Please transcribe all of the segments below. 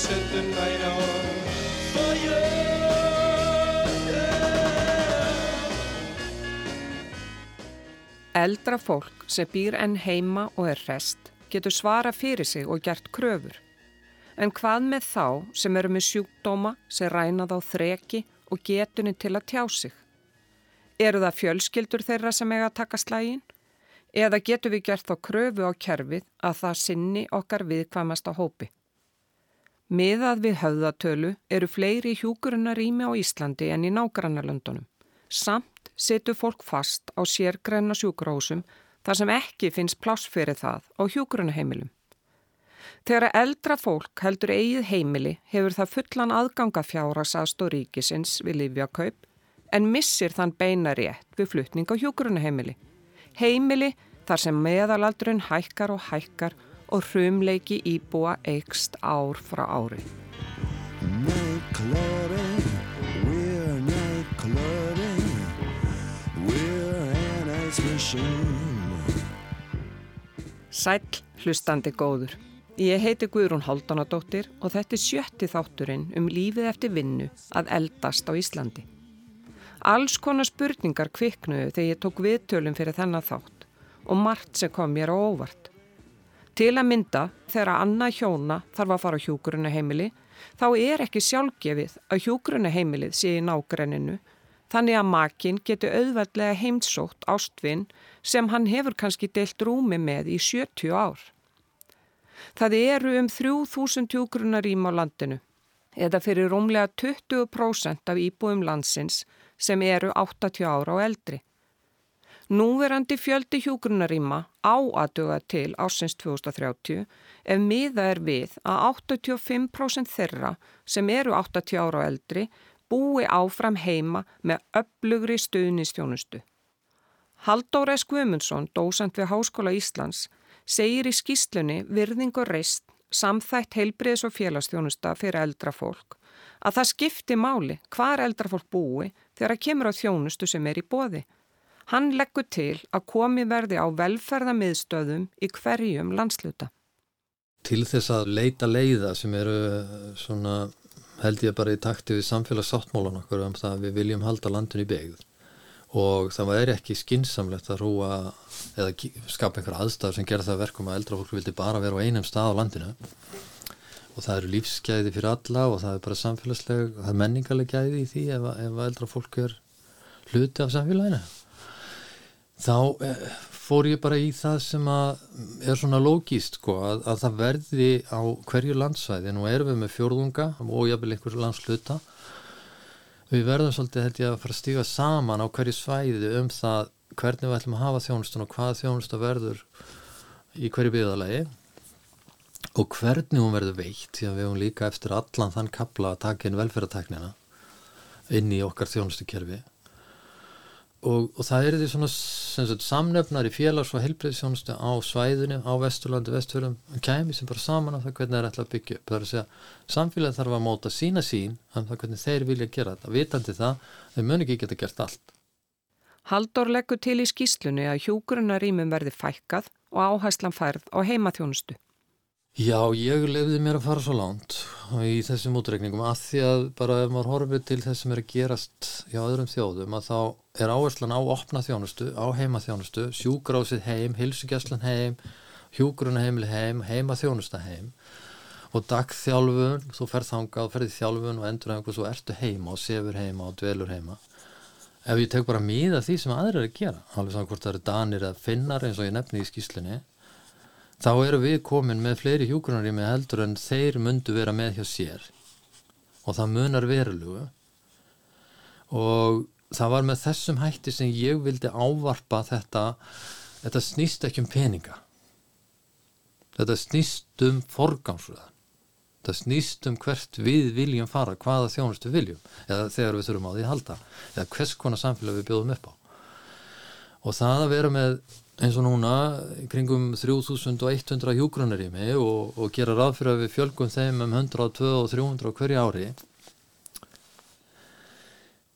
set the night on fire. Eldra fólk sem býr enn heima og er rest getur svara fyrir sig og gert kröfur. En hvað með þá sem eru með sjúkdóma sem rænað á þreki og getunni til að tjá sig? Eru það fjölskyldur þeirra sem eiga að taka slægin? Eða getur við gert þá kröfu á kerfið að það sinni okkar viðkvæmast á hópi? Miðað við höfðatölu eru fleiri hjúkurunarými á Íslandi en í nágrannarlöndunum. Samt setur fólk fast á sérgræna sjúkurhósum þar sem ekki finnst pláss fyrir það á hjúkurunaheimilum. Þegar eldra fólk heldur eigið heimili hefur það fullan aðganga fjárasast og ríkisins við livjakaup en missir þann beina rétt við flutning á hjúkurunaheimili. Heimili þar sem meðalaldurinn hækkar og hækkar og hrumleiki íbúa eikst ár frá ári. Sæll hlustandi góður. Ég heiti Guðrún Haldunadóttir og þetta er sjötti þátturinn um lífið eftir vinnu að eldast á Íslandi. Alls konar spurningar kviknuðu þegar ég tók viðtölum fyrir þennan þátt og margt sem kom mér á óvart. Til að mynda þegar annað hjóna þarf að fara á hjúkurunaheimili þá er ekki sjálfgefið að hjúkurunaheimilið sé í nágrenninu þannig að makinn getur auðveldlega heimsótt ástvinn sem hann hefur kannski deilt rúmi með í 70 ár. Það eru um 3000 hjúgrunarím á landinu eða fyrir rúmlega 20% af íbúum landsins sem eru 80 ára og eldri. Núverandi fjöldi hjúgrunaríma á að duga til ásins 2030 ef miða er við að 85% þeirra sem eru 80 ára og eldri búi áfram heima með öflugri stuðnistjónustu. Halldóra S. Guðmundsson, dósant við Háskóla Íslands, segir í skýslunni virðing og reist samþætt heilbriðs og félagsþjónusta fyrir eldra fólk að það skipti máli hvar eldra fólk búi þegar að kemur á þjónustu sem er í bóði. Hann leggur til að komi verði á velferðamiðstöðum í hverjum landsluta. Til þess að leita leiða sem eru svona held ég bara í takti við samfélagssáttmólan okkur um það að við viljum halda landin í begð og það er ekki skinsamlegt að rúa eða skapa einhver aðstæður sem gera það verkum að eldra fólk vildi bara vera á einum stað á landinu og það eru lífsgæði fyrir alla og það er bara samfélagsleg, það er menningarleg gæði í því ef, ef eldra fólk er hluti af samfélaginu. Þá eh, fór ég bara í það sem að er svona lógíst sko að, að það verði á hverju landsvæði. Nú erum við með fjórðunga og jáfnvel einhver landsluta við verðum svolítið held ég að fara að stíga saman á hverju svæði um það hvernig við ætlum að hafa þjónustun og hvað þjónusta verður í hverju byggðalagi og hvernig hún verður veikt því að við höfum líka eftir allan þann kapla að taka inn velferðartæknina inn í okkar þjónustukerfi og, og það er því svona sagt, samnefnar í félags- og helbreyðsjónustu á svæðinu, á Vesturlandi, Vestfjörðum kemi sem bara saman af það hvernig það er ætla að byggja upp. Það er að segja samfélag þarf að móta sína sín um það hvernig þeir vilja gera þetta. Vitandi það, þeir muni ekki geta gert allt. Haldur leggur til í skýslunni að hjúgrunarýmum verði fækkað og áhæslan færð á heimaþjónustu. Já, ég lefði mér að fara svo lánt í þessum útreikningum að því að bara ef maður horfið til þess sem er að gerast hjá öðrum þjóðum að þá er áherslan á opna þjónustu, á heima þjónustu, sjúgrásið heim, hilsugjastlan heim, hjúgrunaheimli heim, heima þjónusta heim og dagþjálfun, þú ferð þangað, ferði þjálfun og endur einhvers og ertu heima og sefur heima og dvelur heima. Ef ég tek bara míða því sem aðrir er að gera, alveg saman hvort það eru danir eða finnar eins og ég nefni í skýslinni, þá eru við komin með fleiri hjúgrunarými heldur en þeir mundu vera með hjá sér. Og það munar verulugu og það var með þessum hætti sem ég vildi ávarpa þetta þetta snýst ekki um peninga. Þetta snýst um forgámsröðan þetta snýst um hvert við viljum fara hvaða þjónustu viljum eða þegar við þurfum á því að halda eða hvers konar samfélag við bjóðum upp á. Og það að vera með eins og núna kringum 3100 hjúgrunarými og, og gera ráð fyrir að við fjölgum þeim um 100, 200 og 300 hverju ári.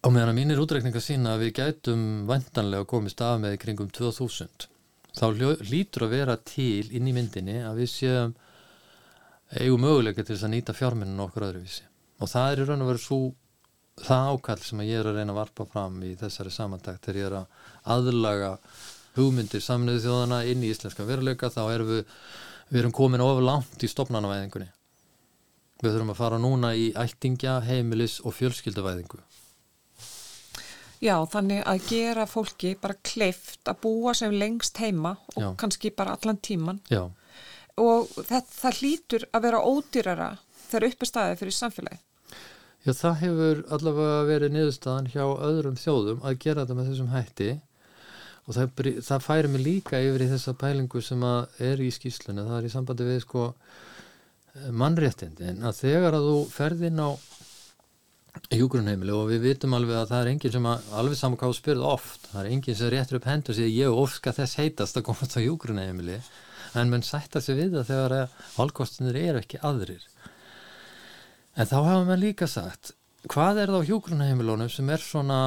Á meðan að mínir útreikningar sína að við gætum vantanlega komist af með í kringum 2000 þá hlýtur að vera til inn í myndinni að við séum eigum möguleika til þess að nýta fjármenninu okkur öðruvísi. Og það er í raun og veru svo það ákall sem að ég er að reyna að varpa fram í þessari samantakt þegar ég er að aðlaga hugmyndir saminuðu þjóðana inn í íslenska veruleika þá erum við, við erum komin ofur langt í stopnanavæðingunni við þurfum að fara núna í ættingja, heimilis og fjölskylduvæðingu. Já, þannig að gera fólki bara kleift að búa sem lengst heima og Já. kannski bara allan tíman já, og það, það hlýtur að vera ódýrara þegar uppi staðið fyrir samfélagi. Já, það hefur allavega verið niðurstaðan hjá öðrum þjóðum að gera þetta með þessum hætti og það, það færi mig líka yfir í þessa pælingu sem er í skýslunni, það er í sambandi við sko mannréttindin. Að þegar að þú ferð inn á hjúgrunheimili og við vitum alveg að það er enginn sem að, alveg saman hvað þú spyrð oft, það er enginn sem réttur upp hendur og segir ég óska þess heitast að komast á hjúgrunheimili en menn sætta sig við það þegar að valkostinir eru ekki aðrir. En þá hafa maður líka sagt, hvað er það á hjúgrunheimilónum sem er svona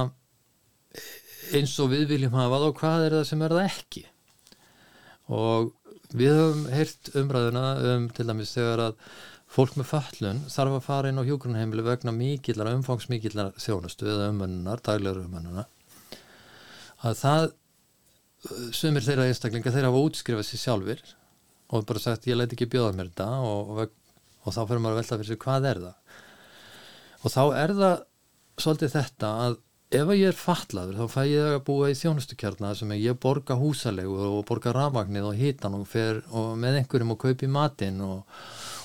eins og við viljum hafa það og hvað er það sem er það ekki? Og við höfum heyrt umræðuna um til dæmis þegar að fólk með föllun þarf að fara inn á hjúgrunheimili vegna mikillar, umfangsmikillar þjónustu eða umönnunar, daglegur umönnunar að það sumir þeirra einstaklinga þeirra hafa útskrifað sér sjálfur og bara sagt ég læt ekki bjóða mér þetta og, og, og þá fyrir maður að velta fyrir sig hvað er það og þá er það svolítið þetta að ef ég er fatlaður þá fæ ég að búa í þjónustukjarna sem ég borga húsalegu og borga rafmagnið og hitan og og með einhverjum og kaupi matinn og,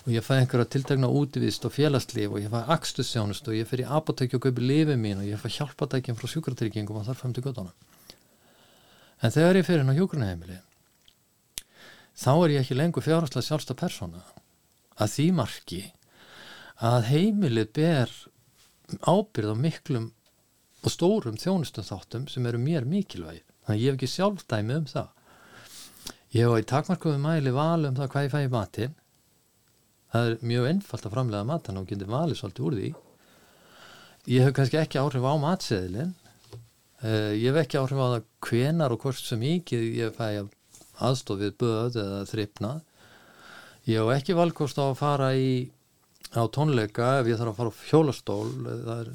og ég fæ einhverja tiltegna útivist og félagslíf og ég fæ akstusþjónust og ég fer í apotekki og kaupi lifið mín og ég fæ hjálpatækjum frá sjúkratryggingum og þar fram til göttunum en þegar ég fer inn á hjúgrunheimili þá er ég ekki lengur fjárhanslega sjálfsta persóna. Að því marki að heimilið ber ábyrð á miklum og stórum þjónustum þáttum sem eru mér mikilvæg þannig að ég hef ekki sjálf dæmi um það. Ég hef á í takmarkuðu mæli val um það hvað ég fæ í matinn. Það er mjög einfalt að framlega matan og getur valið svolítið úr því. Ég hef kannski ekki áhrif á matseðilinn. Uh, ég hef ekki áhrif á það hvenar og hvort sem mikið ég fæ aðstof við böð eða þripnað ég hef ekki valkost á að fara í á tónleika ef ég þarf að fara á hjólastól. Það, er,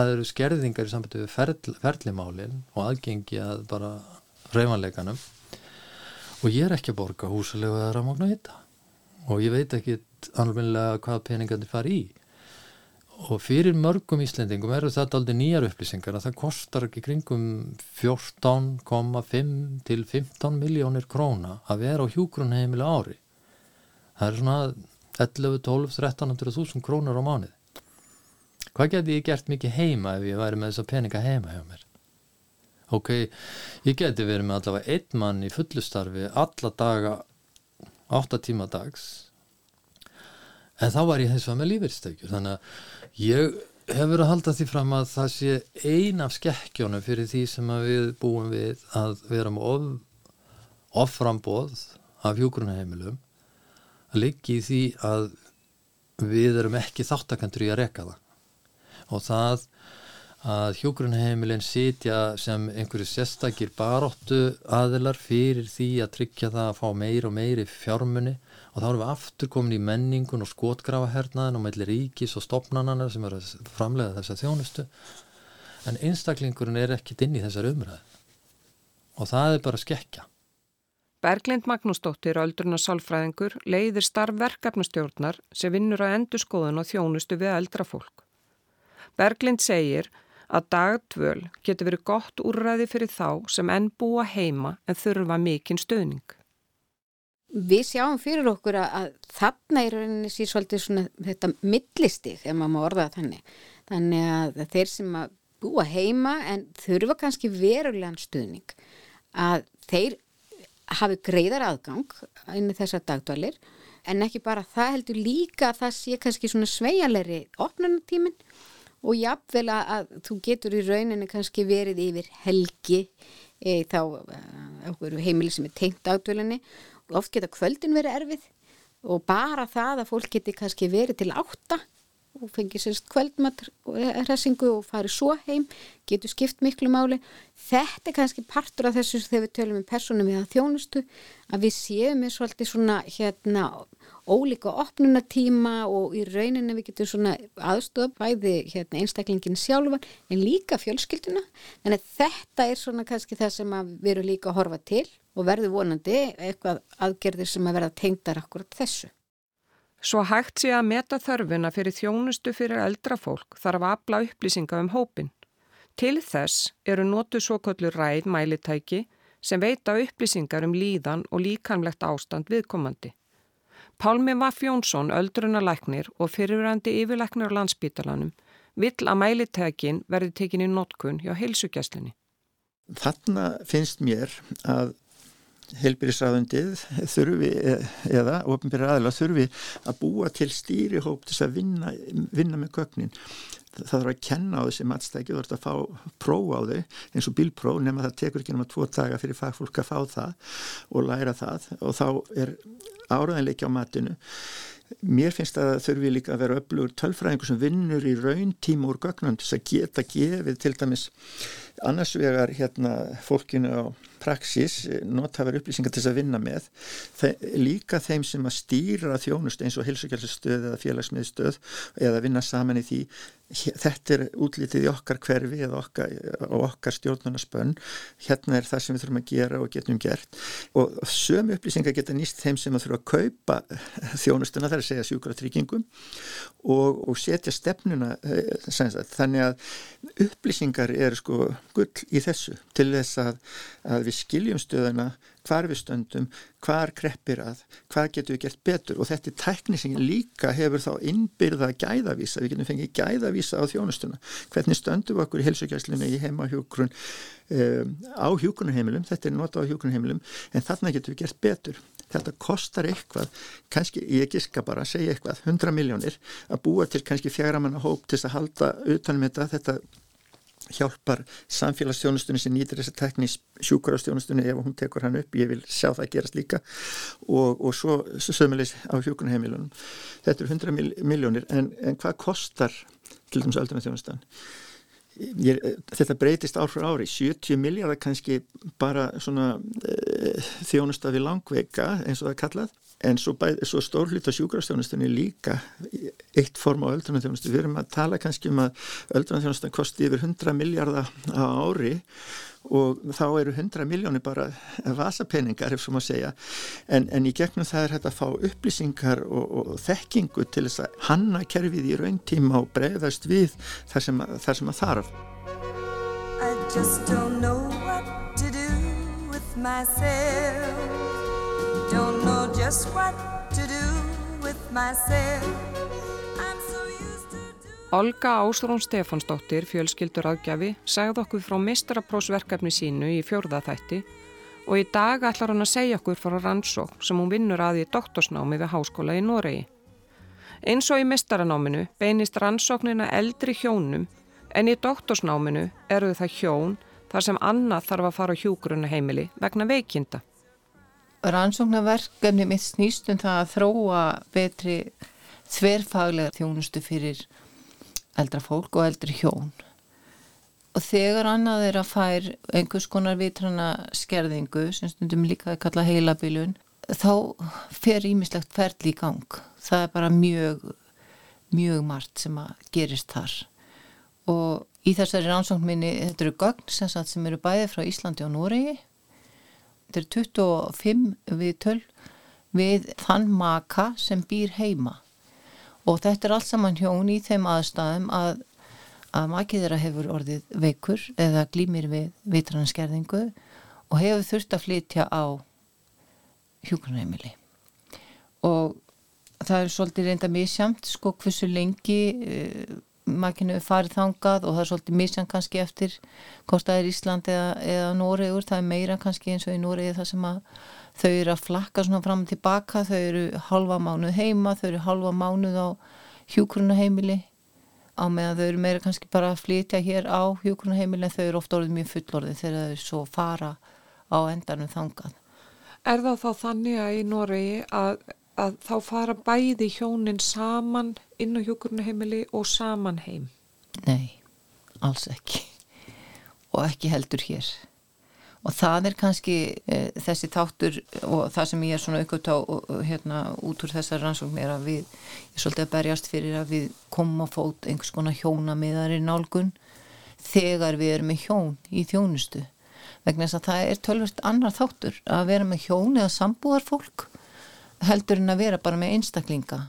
það eru skerðingar í sambandi við ferl, ferlimálin og aðgengi að bara reyfanleikanum og ég er ekki að borga húsalegu eða ramagn og hitta og ég veit ekki alveg hvað peningandi fari í. Og fyrir mörgum Íslendingum eru þetta aldrei nýjar upplýsingar að það kostar ekki kringum 14,5 til 15 miljónir króna að vera á hjúgrunheimili á ári. Það er svona 11, 12, 1300 þúsund krónur á mánuð hvað geti ég gert mikið heima ef ég væri með þessa peninga heima hjá mér? Ok, ég geti verið með allavega einn mann í fullustarfi alla daga 8 tíma dags. En þá var ég þess að með lífeyristekjur. Þannig að ég hefur að halda því fram að það sé ein af skekkjónum fyrir því sem við búum við að vera með of, offrambóð af hjúgrunheimilum að liggi í því að við erum ekki þáttakandur í að reka það og það að hjúgrunheimilin sitja sem einhverju sérstakir baróttu aðilar fyrir því að tryggja það að fá meir og meiri fjármunni og þá erum við aftur komin í menningun og skotgrafahernaðin og meðli ríkis og stopnanana sem eru að framlega þessa þjónustu. En einstaklingurinn er ekkit inn í þessar umræð og það er bara skekkja. Berglind Magnúsdóttir, öldruna sálfræðingur, leiðir starf verkefnastjórnar sem vinnur að endurskoðun og þjónustu við eldra fólk. Berglind segir að dagdvöl getur verið gott úrræði fyrir þá sem enn búa heima en þurfa mikinn stöðning. Við sjáum fyrir okkur að, að þarna er rauninni sér svolítið svona þetta millistig, ef maður má orða þannig. Þannig að þeir sem að búa heima en þurfa kannski verulegan stuðning að þeir hafi greiðar aðgang inn í þessar dagdvalir en ekki bara það heldur líka að það sé kannski svona sveigalegri opnunatíminn og jafnvel að, þú getur í rauninni kannski verið yfir helgi e, þá e, heimili sem er tengt dagdvölinni. Og oft geta kvöldin verið erfið og bara það að fólk geti kannski verið til átta og fengi sérst kvöldmatt hressingu og fari svo heim getur skipt miklu máli þetta er kannski partur af þessu þegar við tölum um personum að þjónustu að við séum með svolítið svona hérna ólíka opnunatíma og í rauninni við getum svona aðstofa bæði hérna, einstaklingin sjálfan en líka fjölskylduna þannig að þetta er svona kannski það sem við erum líka að horfa til og verður vonandi eitthvað aðgerðir sem að verða tengdar akkurat þessu. Svo hægt sé að meta þörfuna fyrir þjónustu fyrir eldra fólk þarf að afla upplýsinga um hópin. Til þess eru nótu svo kollu ræð mælitæki sem veita upplýsingar um líðan og líkanlegt ástand viðkomandi. Pálmi Vaff Jónsson, öldrunalæknir og fyrirverandi yfirlæknir á landsbítalanum vill að mælitækin verði tekin í notkun hjá heilsugjæslinni. Þarna finnst mér að heilbyrjusræðundið þurfi eða ofinbyrja aðla þurfi að búa til stýrihóp til að vinna, vinna með gögnin. Það þarf að kenna á þessi matstæki þú ert að fá próf á þau eins og bílpróf nema það tekur ekki náma tvo daga fyrir fagfólk að fá það og læra það. Og þá er áraðanleiki á matinu. Mér finnst að það þurfi líka að vera öflugur tölfræðingur sem vinnur í raun tíma úr gögnum til að geta gefið til dæmis annars vegar hérna fólkinu á praxis, notafar upplýsingar til þess að vinna með, Þe líka þeim sem að stýra þjónust eins og hilsugjálfstöð eða félagsmiðstöð eða vinna saman í því. Þetta er útlítið í okkar hverfi eða okkar, okkar stjórnarnaspönn hérna er það sem við þurfum að gera og getum gert. Og sömu upplýsingar geta nýst þeim sem að þurfa að kaupa þjónustuna þar að segja sjúkra tryggingum og, og setja stefnuna eh, þannig að upplýsingar er sko gull í þessu til þess að, að við skiljum stöðuna hvar við stöndum, hvar kreppir að, hvað getur við gert betur. Og þetta er tækni sem líka hefur þá innbyrða gæðavísa, við getum fengið gæðavísa á þjónustuna, hvernig stöndum við okkur í helsugæslinu í heimahjókrun um, á hjókrunheimilum, þetta er nota á hjókrunheimilum, en þarna getur við gert betur. Þetta kostar eitthvað, kannski ég giska bara að segja eitthvað, 100 miljónir að búa til kannski fjagramanna hóp til að halda utanum þetta, þetta hjálpar samfélagsstjónustunni sem nýtir þessa tekní sjúkarastjónustunni ef hún tekur hann upp, ég vil sjá það gerast líka. Og, og svo sömulegs á hjókunarheimilunum. Þetta eru 100 miljónir en, en hvað kostar til dæmis öldunarþjónustan? Ég, þetta breytist ár fyrir ári. 70 miljardar kannski bara svona e, þjónusta við langveika eins og það er kallað en svo, svo stór hlut á sjúkrastjónustunni líka eitt form á öldrunarþjónustu. Við erum að tala kannski um að öldrunarþjónustan kosti yfir 100 miljardar á ári og þá eru 100 miljónir bara vasapeningar ef svo maður segja. En, en í gegnum það er hægt að fá upplýsingar og, og þekkingu til þess að hanna kerfið í rauntíma og breyðast við þar sem, þar sem að þarf. I just don't know what to do with myself. Don't know just what to do with myself Olga Ástrún Stefansdóttir, fjölskyldur aðgjafi, segð okkur frá mistraprósverkefni sínu í fjórðaþætti og í dag ætlar hún að segja okkur frá rannsók sem hún vinnur að í doktorsnámi við háskóla í Noregi. Eins og í mistranáminu beinist rannsóknina eldri hjónum en í doktorsnáminu eru það hjón þar sem annað þarf að fara á hjúgrunna heimili vegna veikinda. Rannsóknarverkefni mitt snýst um það að þróa betri þverfaglega þjónustu fyrir eldra fólk og eldri hjón. Og þegar annað er að fær einhvers konar vitrana skerðingu, sem stundum líka að kalla heilabilun, þá fer ímislegt ferli í gang. Það er bara mjög, mjög margt sem að gerist þar. Og í þessari rannsókn minni, þetta eru gögn sem, sem eru bæði frá Íslandi og Noregi er 25 viðtöl við þann maka sem býr heima. Og þetta er allt saman hjón í þeim aðstæðum að, að makið þeirra hefur orðið veikur eða glýmir við vitranskerðingu og hefur þurft að flytja á hjókunarheimili og það er svolítið reynda misjamt sko hversu lengi uh, makinu farið þangað og það er svolítið misjan kannski eftir hvort það er Ísland eða, eða Nóriður, það er meira kannski eins og í Nóriði það sem að þau eru að flakka svona fram og tilbaka, þau eru halva mánuð heima, þau eru halva mánuð á hjúkrunaheimili á meðan þau eru meira kannski bara að flytja hér á hjúkrunaheimili en þau eru ofta orðið mjög fullorðið þegar þau svo fara á endanum þangað. Er það þá þannig að í Nóriði að að þá fara bæði hjónin saman inn á hjúkurnaheimili og saman heim? Nei, alls ekki. Og ekki heldur hér. Og það er kannski e, þessi þáttur og það sem ég er svona aukvöld á hérna út úr þessar rannsókn er að við, ég svolítið að berjast fyrir að við komum að fót einhvers konar hjóna miðar í nálgun þegar við erum með hjón í þjónustu. Vegna þess að það er tölvist annar þáttur að vera með hjón eða sambúðar fólk heldur en að vera bara með einstaklinga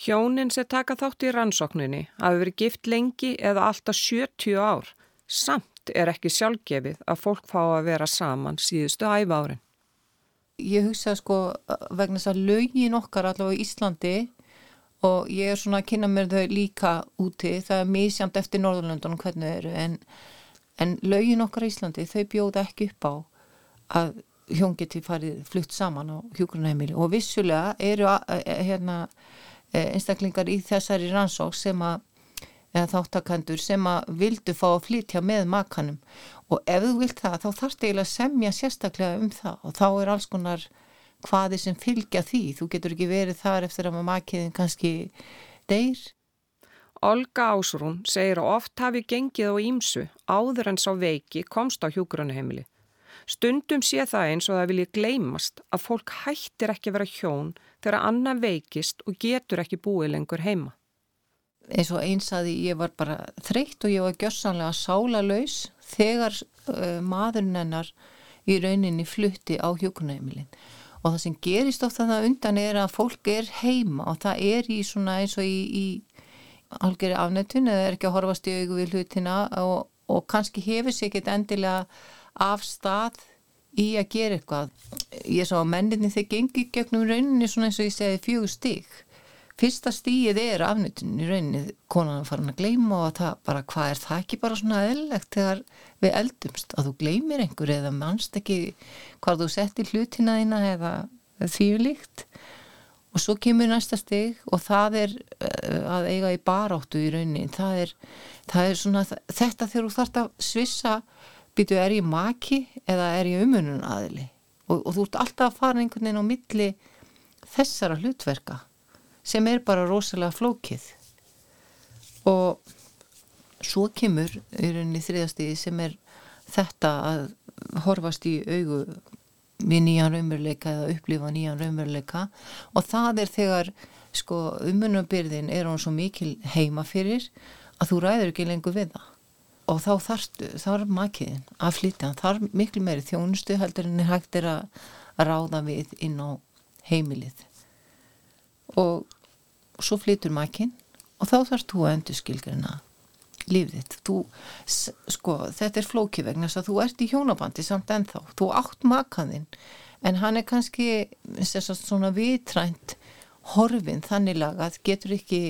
Hjónin sem taka þátt í rannsókninni hafi verið gift lengi eða alltaf 70 ár. Samt er ekki sjálfgefið að fólk fá að vera saman síðustu æfárin. Ég hugsa sko vegna þess að lögin okkar allavega í Íslandi og ég er svona að kynna mér þau líka úti, það er mísjamt eftir Norðurlöndunum hvernig þau eru en, en lögin okkar í Íslandi þau bjóða ekki upp á að hjón geti farið flutt saman á hjókunarheimili og vissulega eru að, hérna Eh, einstaklingar í þessari rannsók sem að þáttakandur sem að vildu fá að flytja með makanum. Og ef þú vilt það þá þarfst eiginlega að semja sérstaklega um það. Og þá er alls konar hvaði sem fylgja því. Þú getur ekki verið þar eftir að makiðin kannski deyr. Olga Ásrún segir að oft hafi gengið á ímsu áður en sá veiki komst á hjúgrunaheimili Stundum sé það eins og það vilji gleymast að fólk hættir ekki að vera hjón þegar annan veikist og getur ekki búið lengur heima. Eins og eins að ég var bara þreytt og ég var gjörsanlega sála laus þegar uh, maðurinn hennar í rauninni flutti á hjókunæmilin og það sem gerist ofta það undan er að fólk er heima og það er í svona eins og í, í algjörði afnættun eða er ekki að horfast í augu við hlutina og, og kannski hefur sér ekkert endilega af stað í að gera eitthvað. Ég sá að menninni þeir gengi gegnum rauninni svona eins og ég segi fjögur stík. Fyrsta stíið er afnýttin í rauninni, konan farin að gleyma og það bara hvað er það ekki bara svona eðlegt þegar við eldumst að þú gleymir einhver eða mannst ekki hvað þú settir hlutina þína eða því líkt og svo kemur næsta stig og það er uh, að eiga í baráttu í rauninni, það er, það er svona þetta þegar þú þart að svissa býtu er ég maki eða er ég umunun aðili og, og þú ert alltaf að fara einhvern veginn á milli þessara hlutverka sem er bara rosalega flókið. Og svo kemur í rauninni þriðastíði sem er þetta að horfast í augu við nýjan raunveruleika eða upplifa nýjan raunveruleika. Og það er þegar sko umunabyrðin er hún svo mikil heima fyrir að þú ræður ekki lengur við það og þá þarftu, þá er makiðin að flytja, þar miklu meiri þjónustu heldur en hægt er að, ráða við inn á heimilið. Og svo flytur makinn og þá þarfst þú að endur skilgrina lífið þú, sko, þetta er flóki vegna þess að þú ert í hjónabandi samt ennþá, þú átt makaðinn en hann er kannski svona vitrænt horfin þannig lagað getur ekki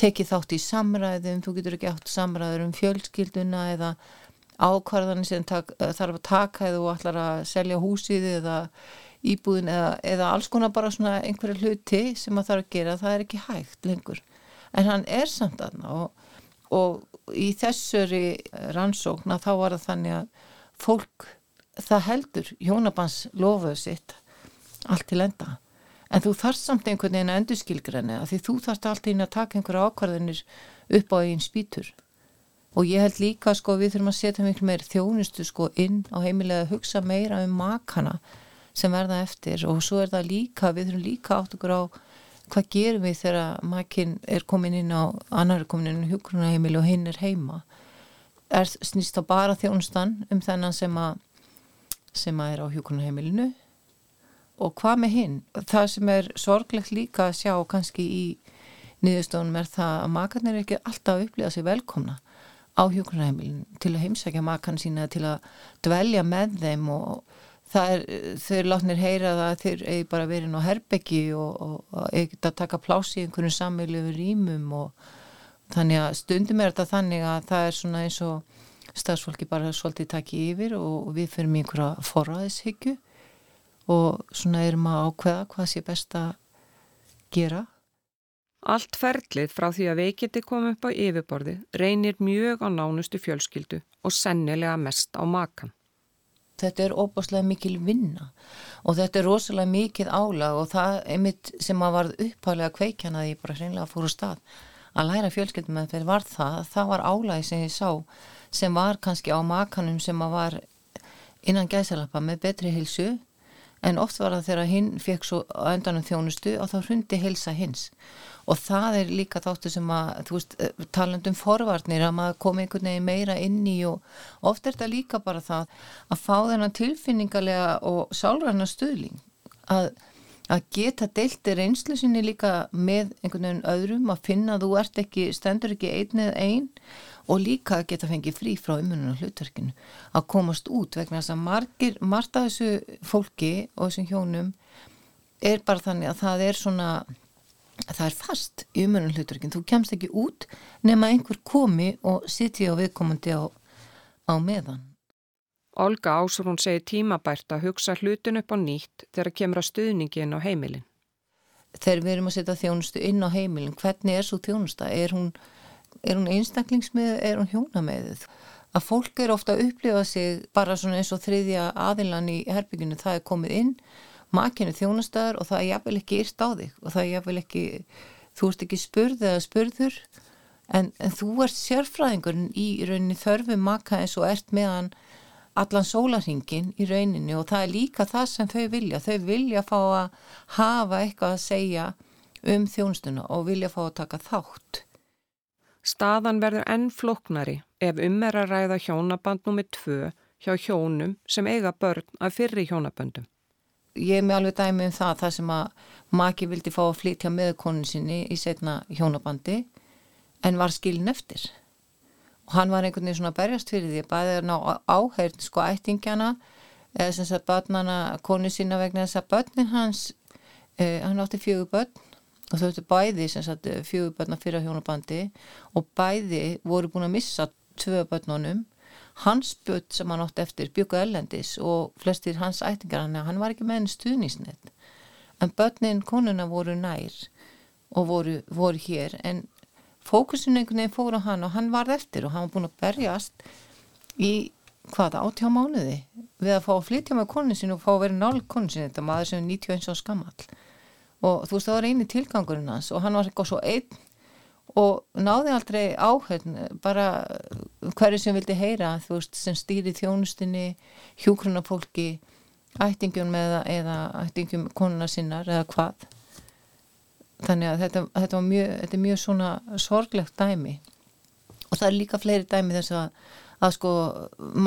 tekið þátt í samræðum, þú getur ekki átt samræður um fjölskylduna eða ákvarðanir sem tak, eh, þarf að taka eða þú ætlar að selja húsið eða íbúðin eða, eða alls konar bara svona einhverja hluti sem það þarf að gera, það er ekki hægt lengur. En hann er samt aðna og, og í þessari rannsókna þá var það þannig að fólk það heldur hjónabans lofuðu sitt allt til enda en þú þarfst samt einhvern veginn að endurskilgræna því þú þarfst alltaf inn að taka einhverja ákvarðinir upp á einn spýtur. Og ég held líka sko við þurfum að setja miklu meir þjónustu sko inn á heimilega að hugsa meira um makana sem verða eftir. Og svo er það líka, við þurfum líka átt okkur á hvað gerum við þegar makinn er komin inn á annar er komin inn á hjókunaheimili og hinn er heima. Er snýst þá bara þjónustan um þennan sem að sem að er á hjókunaheimilinu og hvað með hinn? Það sem er sorglegt líka að sjá kannski í niðurstónum er það að makarnir ekki alltaf að upplifa sig velkomna á hjókunarheimilin til að heimsækja makarn sína til að dvelja með þeim og það er, þau látnir heyra það að þeir eigi bara verið á herbeggi og, og, og ekkert að taka plási í einhvern samveilu við rýmum og þannig að stundum er þetta þannig að það er svona eins og stafsfólki bara svolítið takki yfir og við fyrir mjög einhverja forraðishyggju og svona erum að ákveða hvað sé best að gera. Allt ferlið frá því að veikiti kom upp á yfirborði reynir mjög á nánustu fjölskyldu og sennilega mest á makan. þetta er óbáslega mikil vinna og þetta er rosalega mikið álag og það einmitt sem að varð upphæðlega kveikjana því ég bara hreinlega fór úr stað að læra fjölskyldum með þeir var það, það var álagi sem ég sá sem var kannski á makanum sem að var innan gæsalappa með betri hilsu en oft var það þegar hinn fekk svo öndanum þjónustu og þá hrundi hilsa hins. Og það er líka þáttu sem að, veist, eh, talandum forvarnir að maður komi einhvern veginn meira inn í og oft er þetta líka bara það að fá þennan tilfinningarlega og sálræna stuðling að, að geta deilti reynslu sinni líka með einhvern veginn öðrum að finna að þú ert ekki, stendur ekki einn eða einn og líka að geta fengið frí frá umhverjum hlutverkinu. Að komast út vegna þess að margir, margt af þessu fólki og þessum hjónum er bara þannig að það er svona það er fast í umhverjum hlutverkinu. Þú kemst ekki út nema einhver komi og sitti á viðkomandi á, á meðan Olga Ásrún segir tímabært að hugsa hlutin upp á nýtt þegar kemur að stuðningin á heimilin. Þegar við erum að setja þjónustu inn á heimilin, hvernig er svo þjónusta? Er hún hún einstaklingsmið, er hún hjónameðið að fólk er ofta að upplifa sig bara svona eins og þriðja aðilan í herbygginu, það er komið inn makinu þjónastar og það er jáfnvel ekki yrst á þig og það er jáfnvel ekki þú ert ekki spurð eða spurður en, en þú ert sérfræðingurinn í rauninni þörfu maka eins og ert meðan allan sólarhingin í rauninni og það er líka það sem þau vilja þau vilja fá að hafa eitthvað að segja um þjónstuna og vilja fá að taka þátt Staðan verður enn floknari ef um er að ræða hjónaband nummið tvö hjá hjónum sem eiga börn af fyrri hjónaböndum. Ég er með alveg dæmi um það þar sem að maki vildi fá að flytja með konin sinni í setna hjónabandi en var skilin eftir. Og hann var einhvern veginn svona berjast fyrir því að bæði er ná áhært sko ættingjana eða sem sagt börnana konin sinna vegna þess að börnin hans, eh, hann átti fjögur börn og þau ættu bæði sem sagt fjögubörna fyrir hjónabandi og bæði voru búin að missa tvö börnunum hans börn sem hann átt eftir byggu ellendis og flestir hans ættingar hann, hann var ekki með henni stuðnísnett en börnin konuna voru nær og voru, voru hér en fókusin einhvern veginn fór á hann og hann var eftir og hann var búin að berjast í hvaða áttjá mánuði við að fá að flytja með konin sin og fá að vera nálg konin sin þetta maður sem er 91 á skamall og þú veist það var eini tilgangurinn hans og hann var eitthvað svo einn og náði aldrei áhörn bara hverju sem vildi heyra þú veist sem stýri þjónustinni hjúkrunafólki ættingjum eða, eða ættingjum konuna sinnar eða hvað þannig að þetta, þetta, mjög, þetta er mjög svona sorglegt dæmi. Og það er líka fleiri dæmi þess að, að sko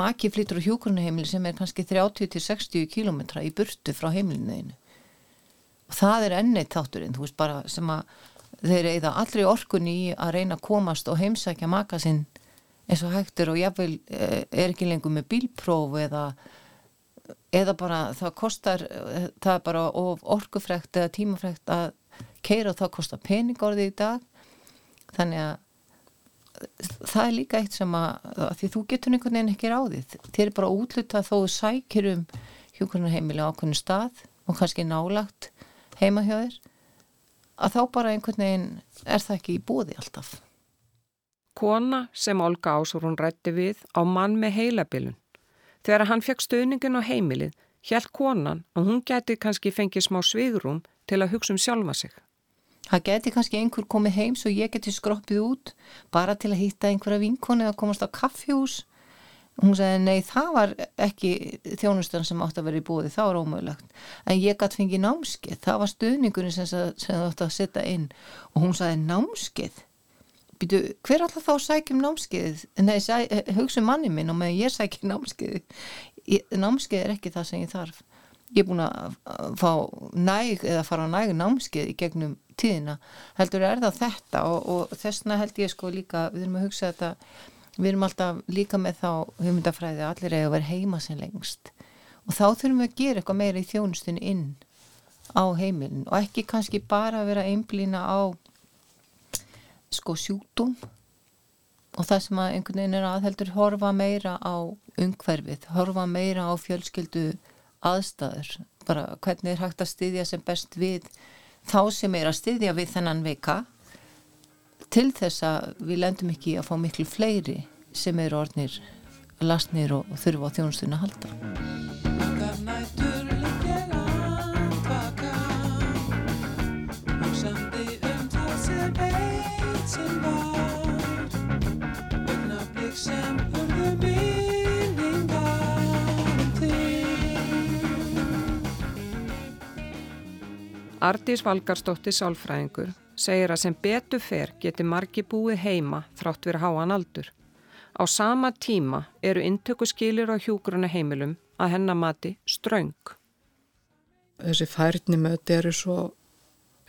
maki flytur á hjúkrunaheimili sem er kannski 30-60 kílometra í burtu frá heimilinu og það er ennið þátturinn, þú veist bara sem að þeir eiða allri orkun í að reyna að komast og heimsækja maka sinn eins og hægtur og jáfnveil eh, er ekki lengur með bílpróf eða, eða bara það kostar, eh, það er bara orkufrekt eða tímafrekt að keira og það kostar peningorði í dag þannig að það er líka eitt sem að, að því þú getur einhvern veginn ekki ráðið þér er bara útluta þó þú sækir um hjókunarheimili á okkurnu stað og kannski nálagt heima hjá þér að þá bara einhvern veginn er það ekki í bóði alltaf. Kona sem Olga Ásúrún rætti við á mann með heilabilun. Þegar hann fekk stöðningin á heimilið, hjælt konan að hún geti kannski fengið smá svigrum til að hugsa um sjálfa sig. Það geti kannski einhver komið heim svo ég geti skroppið út bara til að hýtta einhverja vinkoni að komast á kaffjús hún sagði nei það var ekki þjónustan sem átt að vera í búið það var ómögulegt. En ég gæti fengið námskeið. Það var stuðningurinn sem það átt að setja inn. Og hún sagði námskeið? Býtu, hver alltaf þá sækjum námskeið? Nei hugsa um manni minn og með ég sækjum námskeið. Námskeið er ekki það sem ég þarf ég er búin að fá næg eða fara næg námskeið í gegnum tíðina. Heldur er það þetta og, og þessna held ég sko líka við erum að hugsa þetta við erum alltaf líka með þá hugmyndafræði að allir eiga að vera heima sem lengst. Og þá þurfum við að gera eitthvað meira í þjónustunni inn á heimilin og ekki kannski bara að vera einblýna á sko sjútum og það sem að einhvern veginn er aðheldur horfa meira á umhverfið, horfa meira á fjölskyldu aðstæður bara hvernig er hægt að styðja sem best við þá sem er að styðja við þennan veika til þess að við lendum ekki að fá miklu fleiri sem eru orðnir lasnir og, þurfa á þjónustunni að halda. Ardís Valgarsdóttir Sálfræðingur segir að sem betur fer geti margi búið heima þrátt fyrir háan aldur. Á sama tíma eru inntökuskilir á hjúgruna heimilum að hennamati ströng. þessi færni möti eru svo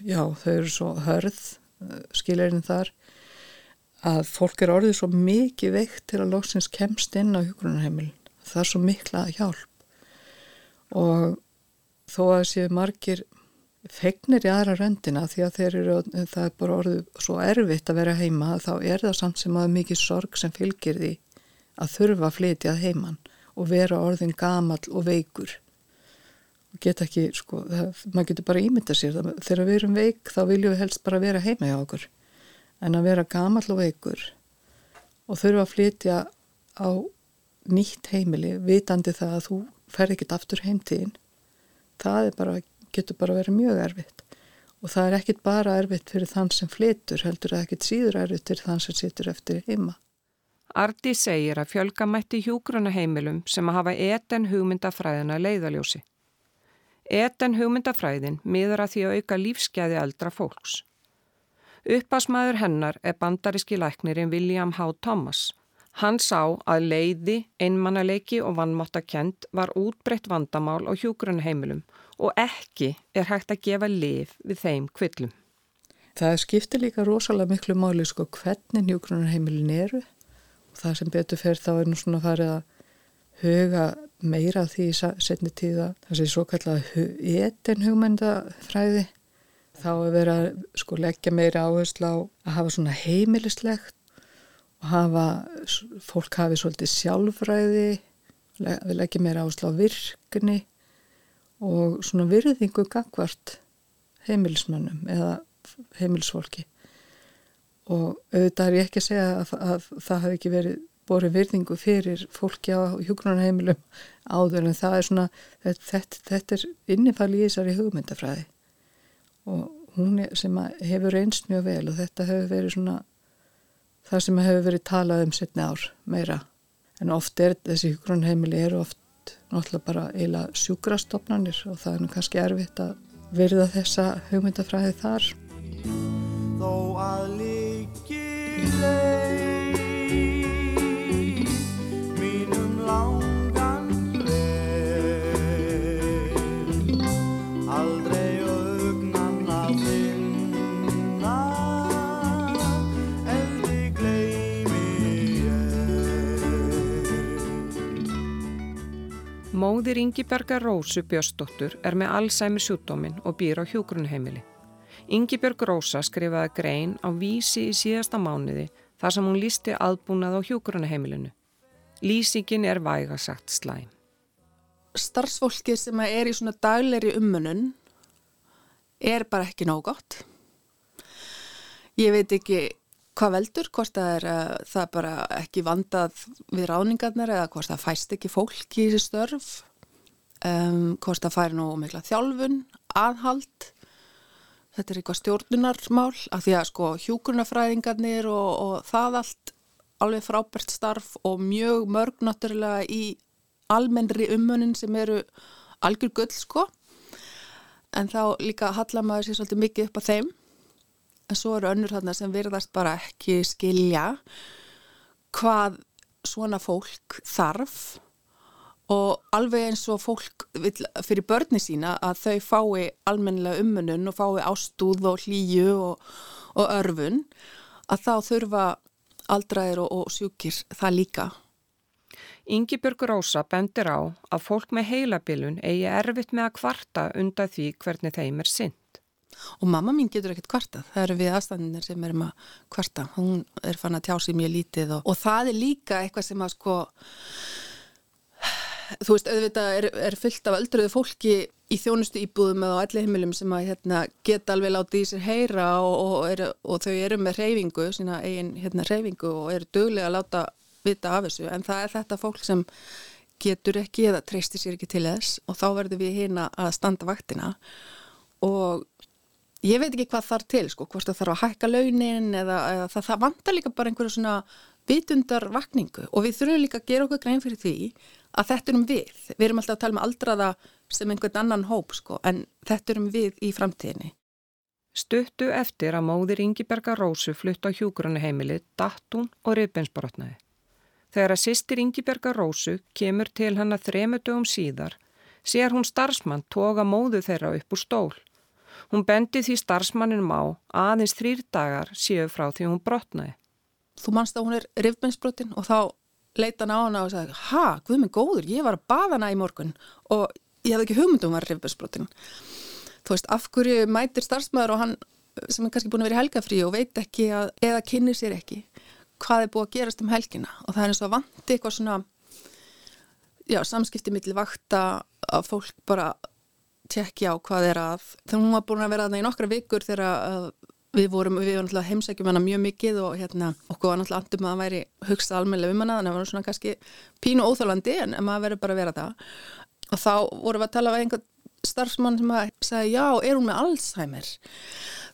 já, þau eru svo hörð skilirinn þar að fólk er orðið svo mikið veikt til að loksins kemst inn á hjúgrunarheimilin það er svo mikla hjálp og þó að séu margir fegnir í aðra röndina því að þeir eru, það er bara orðið svo erfitt að vera heima þá er það samt sem að mikið sorg sem fylgir því að þurfa að flytja heiman og vera orðin gamall og veikur. Og geta ekki, sko, það, maður getur bara ímynda sér það, þegar við erum veik þá viljum við helst bara vera heima hjá okkur. En að vera gamall og veikur og þurfa að flytja á nýtt heimili vitandi það að þú fer ekkit aftur heimtíðin það er bara, getur bara verið mjög erfitt og það er ekkit bara erfitt fyrir þann sem flytur heldur að ekkit síður erfitt fyrir þann sem situr eftir heima Ardi segir að fjölga mætti hjúgruna heimilum sem að hafa eten hugmyndafræðina leiðaljósi. Eten hugmyndafræðin miður að því að auka lífsgæði eldra fólks. Uppasmaður hennar er bandaríski læknirinn William H. Thomas. Hann sá að leiði, einmannaleiki og vannmáttakent var útbreytt vandamál á hjúgrunheimilum og ekki er hægt að gefa lif við þeim kvillum. Það skiptir líka rosalega miklu máli sko hvernig hjúgrunarheimilin eru. Og það sem betur fer þá er nú svona farið að huga meira því í setni tíða þessi svo kallega etin hugmyndafræði þá að sko leggja meira áherslu á að hafa svona heimilislegt og hafa, fólk hafi svolítið sjálfræði við leggjum meira áherslu á virkni og svona virðingu gangvart heimilismönnum eða heimilisfólki. Og auðvitað er ég ekki að segja að, að það hafi ekki verið borið virðingu fyrir fólki á hjógrunarheimilum áður en það er svona þetta, þetta er innifæli í þessari hugmyndafræði. Og hún er, sem hefur reynst mjög vel og þetta hefur verið svona það sem hefur verið talað um setni ár meira. En oft er þessi hjógrunarheimili eru oft náttúrulega bara eiginlega sjúkrastofnanir og það er nú kannski erfitt að verða þessa hugmyndafræði þar Móðir Ingiberga Rósu Björsdóttur er með Alzheimer sjúdómin og býr á hjúgrunheimili. Ingibjörg Rósa skrifaði grein á vísi í síðasta mánuði þar sem hún lísti aðbúnað á hjúgrunaheimilinu. Lýsingin er vægasagt slæm. Starfsfólki sem er í svona dagleiri ummunun er bara ekki nóg gott. Ég veit ekki hvað veldur, hvort það er uh, það bara ekki vandað við ráningarnar eða hvort það fæst ekki fólk í þessi störf, um, hvort það færi nú mikla þjálfun, aðhald? Þetta er eitthvað stjórnunarmál af því að sko hjúkurnafræðingarnir og, og það allt alveg frábært starf og mjög mörg náttúrulega í almennri umönin sem eru algjör gull sko. En þá líka hallar maður sér svolítið mikið upp á þeim en svo eru önnur þarna sem virðast bara ekki skilja hvað svona fólk þarf og alveg eins og fólk vill, fyrir börni sína að þau fái almennilega ummunun og fái ástúð og hlýju og, og örfun að þá þurfa aldraðir og, og sjúkir það líka. Ingibjörg Rósa bendir á að fólk með heilabilun eigi erfitt með að kvarta undan því hvernig þeim er synd. Og mamma mín getur ekkert kvartað, það eru við aðstæðinir sem erum að kvarta, hún er fann að tjá sig mjög lítið og, og það er líka eitthvað sem að sko þú veist, auðvitað er, er fyllt af öldruðu fólki í þjónustu íbúðum eða á allir heimilum sem að hérna, geta alveg látið í sér heyra og, og, er, og þau eru með reyfingu, sína eigin hérna, reyfingu og eru döglega að láta vita af þessu. En það er þetta fólk sem getur ekki eða treystir sér ekki til þess og þá verður við hérna að standa vaktina. Og ég veit ekki hvað þar til sko, hvort það þarf að hækka launin eða, eða það, það vantar líka bara einhverju svona vitundar vakningu og við þurfum líka að gera okkur grein fyrir því að þetta erum við. Við erum alltaf að tala með aldraða sem einhvern annan hóp sko, en þetta erum við í framtíðinni. Stuttu eftir að móðir Ingiberga Rósu flutt á hjúgrunni datt hún og rifbensbrotnaði. Þegar að sýstir Ingiberga Rósu kemur til hann að þremu dögum síðar, sér hún starfsmann toga móðu þeirra upp úr stól. Hún bendi því starfsmanninum á aðeins þrýr dagar séu frá því hún brotnaði. Þú manst að hún er rifbensbrotin og þá leita hann á hana og sagði, ha, guð minn góður, ég var að baða hana í morgun og ég hafði ekki hugmyndum að vera rifbensbrotin. Þú veist, af hverju mætir starfsmæður og hann sem er kannski búin að vera helgafrí og veit ekki að, eða kynir sér ekki hvað er búið að gerast um helgina og það er eins og að vanti eitthvað svona já, samskipti millir vakta að fólk bara tekja á hvað er að. Þegar hún var búin að vera þarna í nokkra vikur þegar að við vorum, við vorum náttúrulega heimsækjum hana mjög mikið og hérna okkur var náttúrulega andum að það væri hugsa almennilega um hana þannig að það var svona kannski pínu óþálandi en maður verður bara að vera það. Og þá vorum við að tala við einhvern starfsmann sem að segja já, er hún með Alzheimer?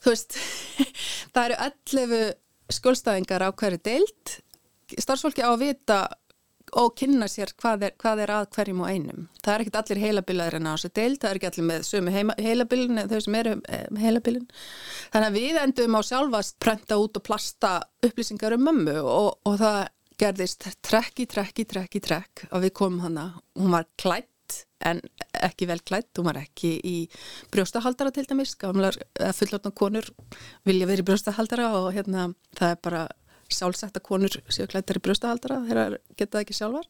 Þú veist það eru 11 skjólstæðingar á hverju deilt starfsfólki á að vita og kynna sér hvað er, hvað er að hverjum og einum. Það er ekkit allir heilabilaður en á þessu deild, það er ekki allir með sömu heilabilin, þau sem eru eh, heilabilin. Þannig að við endum á sjálfast prenta út og plasta upplýsingar um mömmu og, og það gerðist trekki, trekki, trekki, trekk og við komum hana, hún var klætt en ekki vel klætt, hún var ekki í brjóstahaldara til dæmis, gamlar fullortna konur vilja verið í brjóstahaldara og hérna það er bara sjálfsagt að konur séu klættar í brjóstahaldara þegar geta það ekki sjálfar.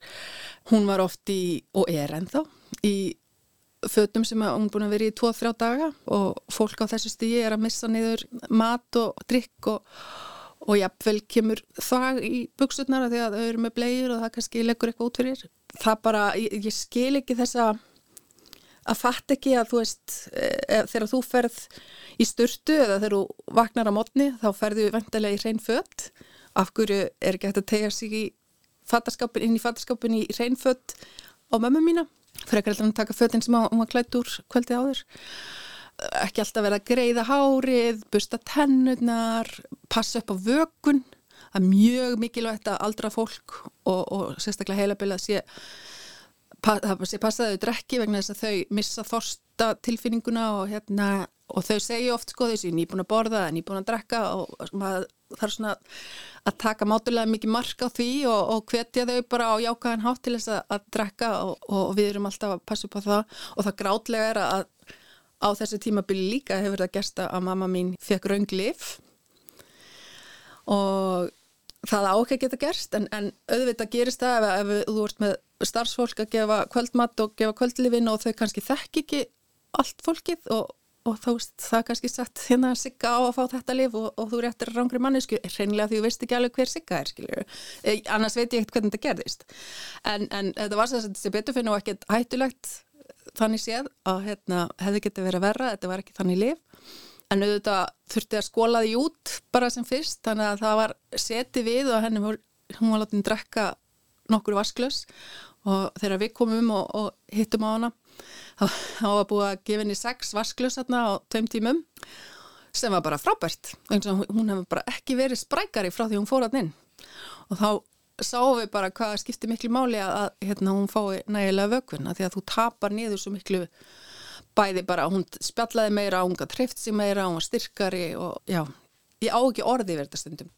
Hún var oft í, og er ennþá, í fötum sem hún búin að vera í 2-3 daga og fólk á þessu stíi er að missa niður mat og drikk og, og jafnvel kemur það í buksurnar því að þau eru með blegjur og það kannski leggur eitthvað út fyrir. Það bara, ég, ég skil ekki þessa að fatt ekki að þú veist e, þegar þú ferð í sturtu eða þegar þú vaknar á mótni þá ferðu vendilega í hrein fött af hverju er ekki hægt að tegja sig í fattarskapin, inn í fattarskapin í reynfött á mömmu mína? Ekki alltaf að taka föttin sem hún var klætt úr kvöldi áður. Ekki alltaf verða að greiða hárið busta tennurnar passa upp á vökun. Það er mjög mikilvægt að aldra fólk og, og sérstaklega heilabilið að sé það sé passaðu drekki vegna þess að þau missa þorsta tilfinninguna og hérna og þau segja oft sko þessi nýbúin að borða, nýbúin að drekka og maður þarf svona að taka mátulega mikið mark á því og, og hvetja þau bara á jákaðan hátt til þess að, að drekka og, og við erum alltaf að passa upp á það. Og það grátlega er að á þessu tímabili líka hefur það gerst að mamma mín fekk raunglif og það á ekki að geta gerst en, en auðvitað gerist það ef, ef þú ert með starfsfólk að gefa kvöldmatt og gefa kvöldlifin og þau kannski þekk ekki allt fólkið og og þá það kannski sagt hérna að sigga á að fá þetta lif og, og þú er eftir rángri mannesku, reynilega því þú veist ekki alveg hver sigga er, skilju, e, annars veit ég ekkert hvernig þetta gerðist. En, en þetta var þess að þetta betur fyrir og ekkert hættulegt þannig séð að hérna, hefði getið verið að verra, þetta var ekki þannig lif en auðvitað þurfti að skóla því út bara sem fyrst, þannig að það var seti við og henni hún var látið að drekka nokkur vasklös og þegar við komum og, og hittum á hana þá var búið að gefa henni sex vasklus á tveim tímum sem var bara frábært hún hefur bara ekki verið sprækari frá því hún fór að inn. Og þá sáum við bara hvað skiptir miklu máli að hérna, hún fái nægilega vökun að því að þú tapar niður svo miklu bæði bara, hún spjallaði meira hún hreift sig meira, hún var styrkari og já, ég á ekki orði verða stundum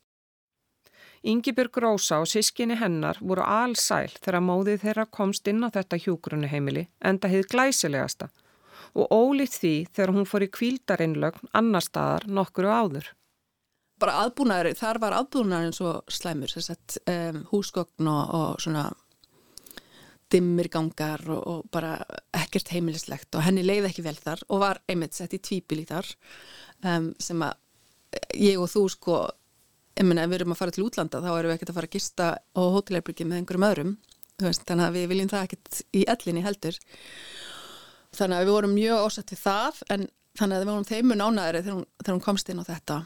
Yngibjörg Rósa og sískinni hennar voru allsæl þegar móðið þeirra komst inn á þetta hjúgrunnuheimili enda hefði glæsilegasta og ólíkt því þegar hún fór í kvíldarinnlögn annar staðar nokkuru áður. Bara aðbúnaður, þar var aðbúnaður eins og slæmur, þess að um, húsgögn og, og svona dimmirgangar og, og bara ekkert heimilislegt og henni leiði ekki vel þar og var einmitt sett í tvíbili þar um, sem að ég og þú sko ég menna ef við erum að fara til útlanda þá erum við ekkert að fara að gista á hótelherbyrgi með einhverjum öðrum veist, þannig að við viljum það ekkert í ellinni heldur. Þannig að við vorum mjög ósett við það en þannig að við vorum þeimun ánæðri þegar, þegar hún komst inn á þetta.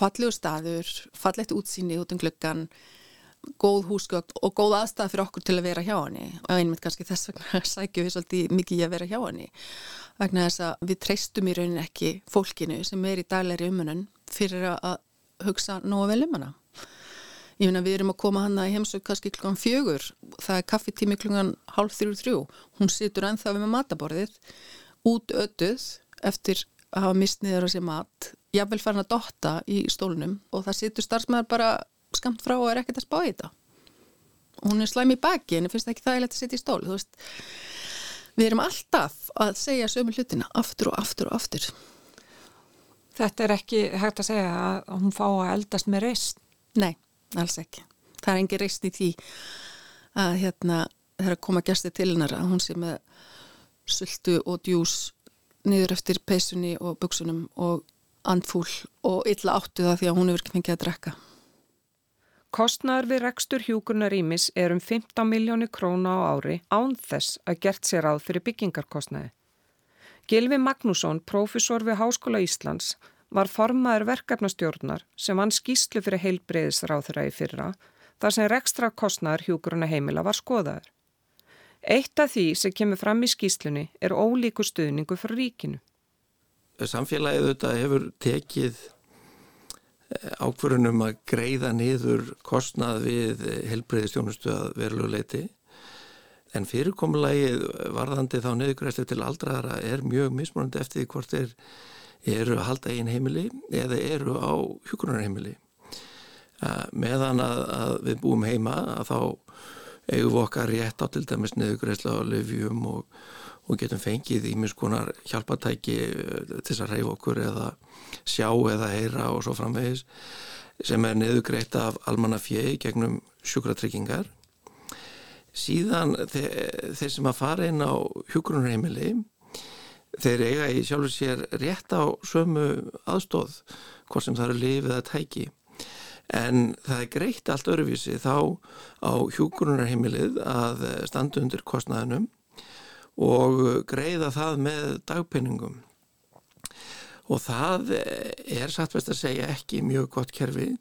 Fallegu staður, fallegt útsýni út um glöggan góð húsgögn og góð aðstæða fyrir okkur til að vera hjá henni. Og einmitt kannski þess vegna sækjum við svolítið mikið í að vera hjá henni vegna þess að við treystum í raunin ekki fólkinu sem er í daglegri umunum fyrir að hugsa nógu vel um hana. Ég meina við erum að koma hana í heimsög kannski klukkan fjögur. Það er kaffitími klukkan hálf þrjú þrjú. Hún situr ennþá við með mataborðið út ötuð eftir að hafa mist niður á sér mat. Jafnvel farin að dotta í stólunum og það situr starfsmæður bara skamt frá og er ekkert að spá í þetta. Hún er slæm í baki en ég finnst það ekki þægilegt að sitja í stól við erum alltaf að segja sömu hlutina aftur og aftur og aftur Þetta er ekki hægt að segja að hún fá að eldast með reist. Nei, alls ekki. Það er engin reist í því að hérna þegar að koma gæsti til hennar að hún sé með sultu og djús niður eftir peysunni og buksunum og andfúl og illa áttu það því að hún hefur ekki fengið að drekka. Kostnaður við rekstur hjúkunarímis er um 15 miljónu króna á ári án þess að gert sér áð fyrir byggingarkostnaði. Gilvi Magnússon, profesor við Háskóla Íslands, var formaður verkefnastjórnar sem hann skýslu fyrir heilbreyðisráþurra í fyrra þar sem rekstra kostnaður hjúkuruna heimila var skoðaður. Eitt af því sem kemur fram í skýslunni er ólíku stuðningu frá ríkinu. Samfélagið þetta hefur tekið ákvörunum að greiða niður kostnað við heilbreyðistjónustu að veruleguleiti En fyrirkomulagið varðandi þá neðugræslu til aldraðara er mjög mismunandi eftir hvort þeir eru að halda einn heimili eða eru á hjókunarheimili. Meðan að, að við búum heima að þá eigum við okkar rétt á til dæmis neðugræslu á löfjum og, og getum fengið í mjög skonar hjálpatæki til þess að reyfa okkur eða sjá eða heyra og svo framvegis sem er neðugrætt af almanna fjegi gegnum sjúkratryggingar síðan þeir, þeir sem að fara inn á hjókunarheimili þeir eiga í sjálfur sér rétt á sömu aðstóð hvort sem það eru lifið að tæki. En það er greitt allt öruvísi þá á hjókunarheimilið að standa undir kostnaðinum og greiða það með dagpenningum og það er satt best að segja ekki mjög gott kerfi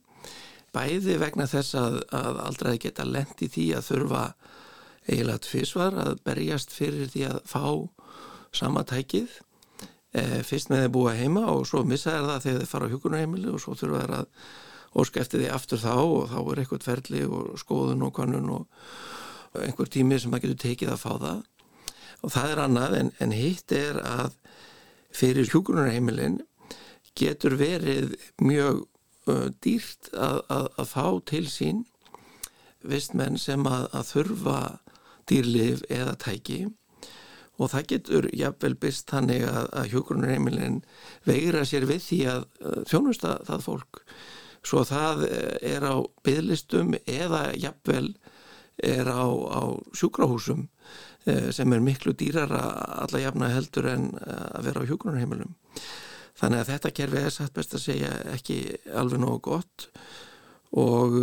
bæði vegna þess að, að aldrei geta lendi því að þurfa eiginlega tvísvar að berjast fyrir því að fá sama tækið e, fyrst með þeir búa heima og svo missa þeir það þegar þeir fara á hjókunarheimili og svo þurfa þeir að óska eftir því aftur þá og þá er eitthvað ferli og skoðun og konun og einhver tími sem maður getur tekið að fá það. Og það er annað en, en hitt er að fyrir hjókunarheimilin getur verið mjög uh, dýrt að, að, að fá til sín vistmenn sem að, að þurfa dýrlif eða tæki. Og það getur jafnvel byrst þannig að, að hjókurunarheimilin veira sér við því að þjónusta það fólk. Svo það eh, er á bygglistum eða jafnvel er á, á sjúkrahúsum eh, sem er miklu dýrara alla jafna heldur en eh, að vera á hjókurunarheimilum þannig að þetta kerfi er satt best að segja ekki alveg nógu gott. Og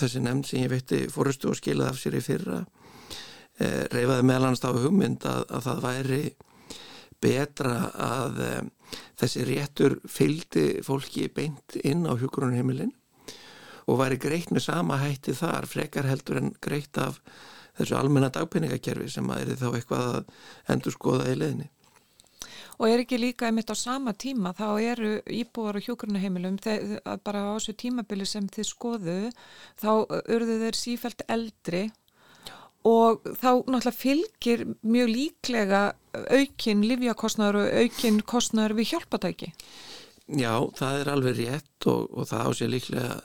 þessi nefnd sem ég veitti fórustu og skilaði af sér í fyrra reyfaði meðlannst á hugmynd að, að það væri betra að um, þessi réttur fylgdi fólki beint inn á hjókurunheimilin og væri greitt með sama hætti þar, frekar heldur en greitt af þessu almenna dagpenningakerfi sem að er þá eitthvað að endur skoða í leðinni. Og er ekki líka einmitt á sama tíma þá eru íbúar og hjókurnaheimilum bara á þessu tímabili sem þið skoðu þá urðu þeir sífælt eldri og þá náttúrulega fylgir mjög líklega aukinn livjakostnaður og aukinn kostnaður við hjálpatæki. Já, það er alveg rétt og, og það ásið líklega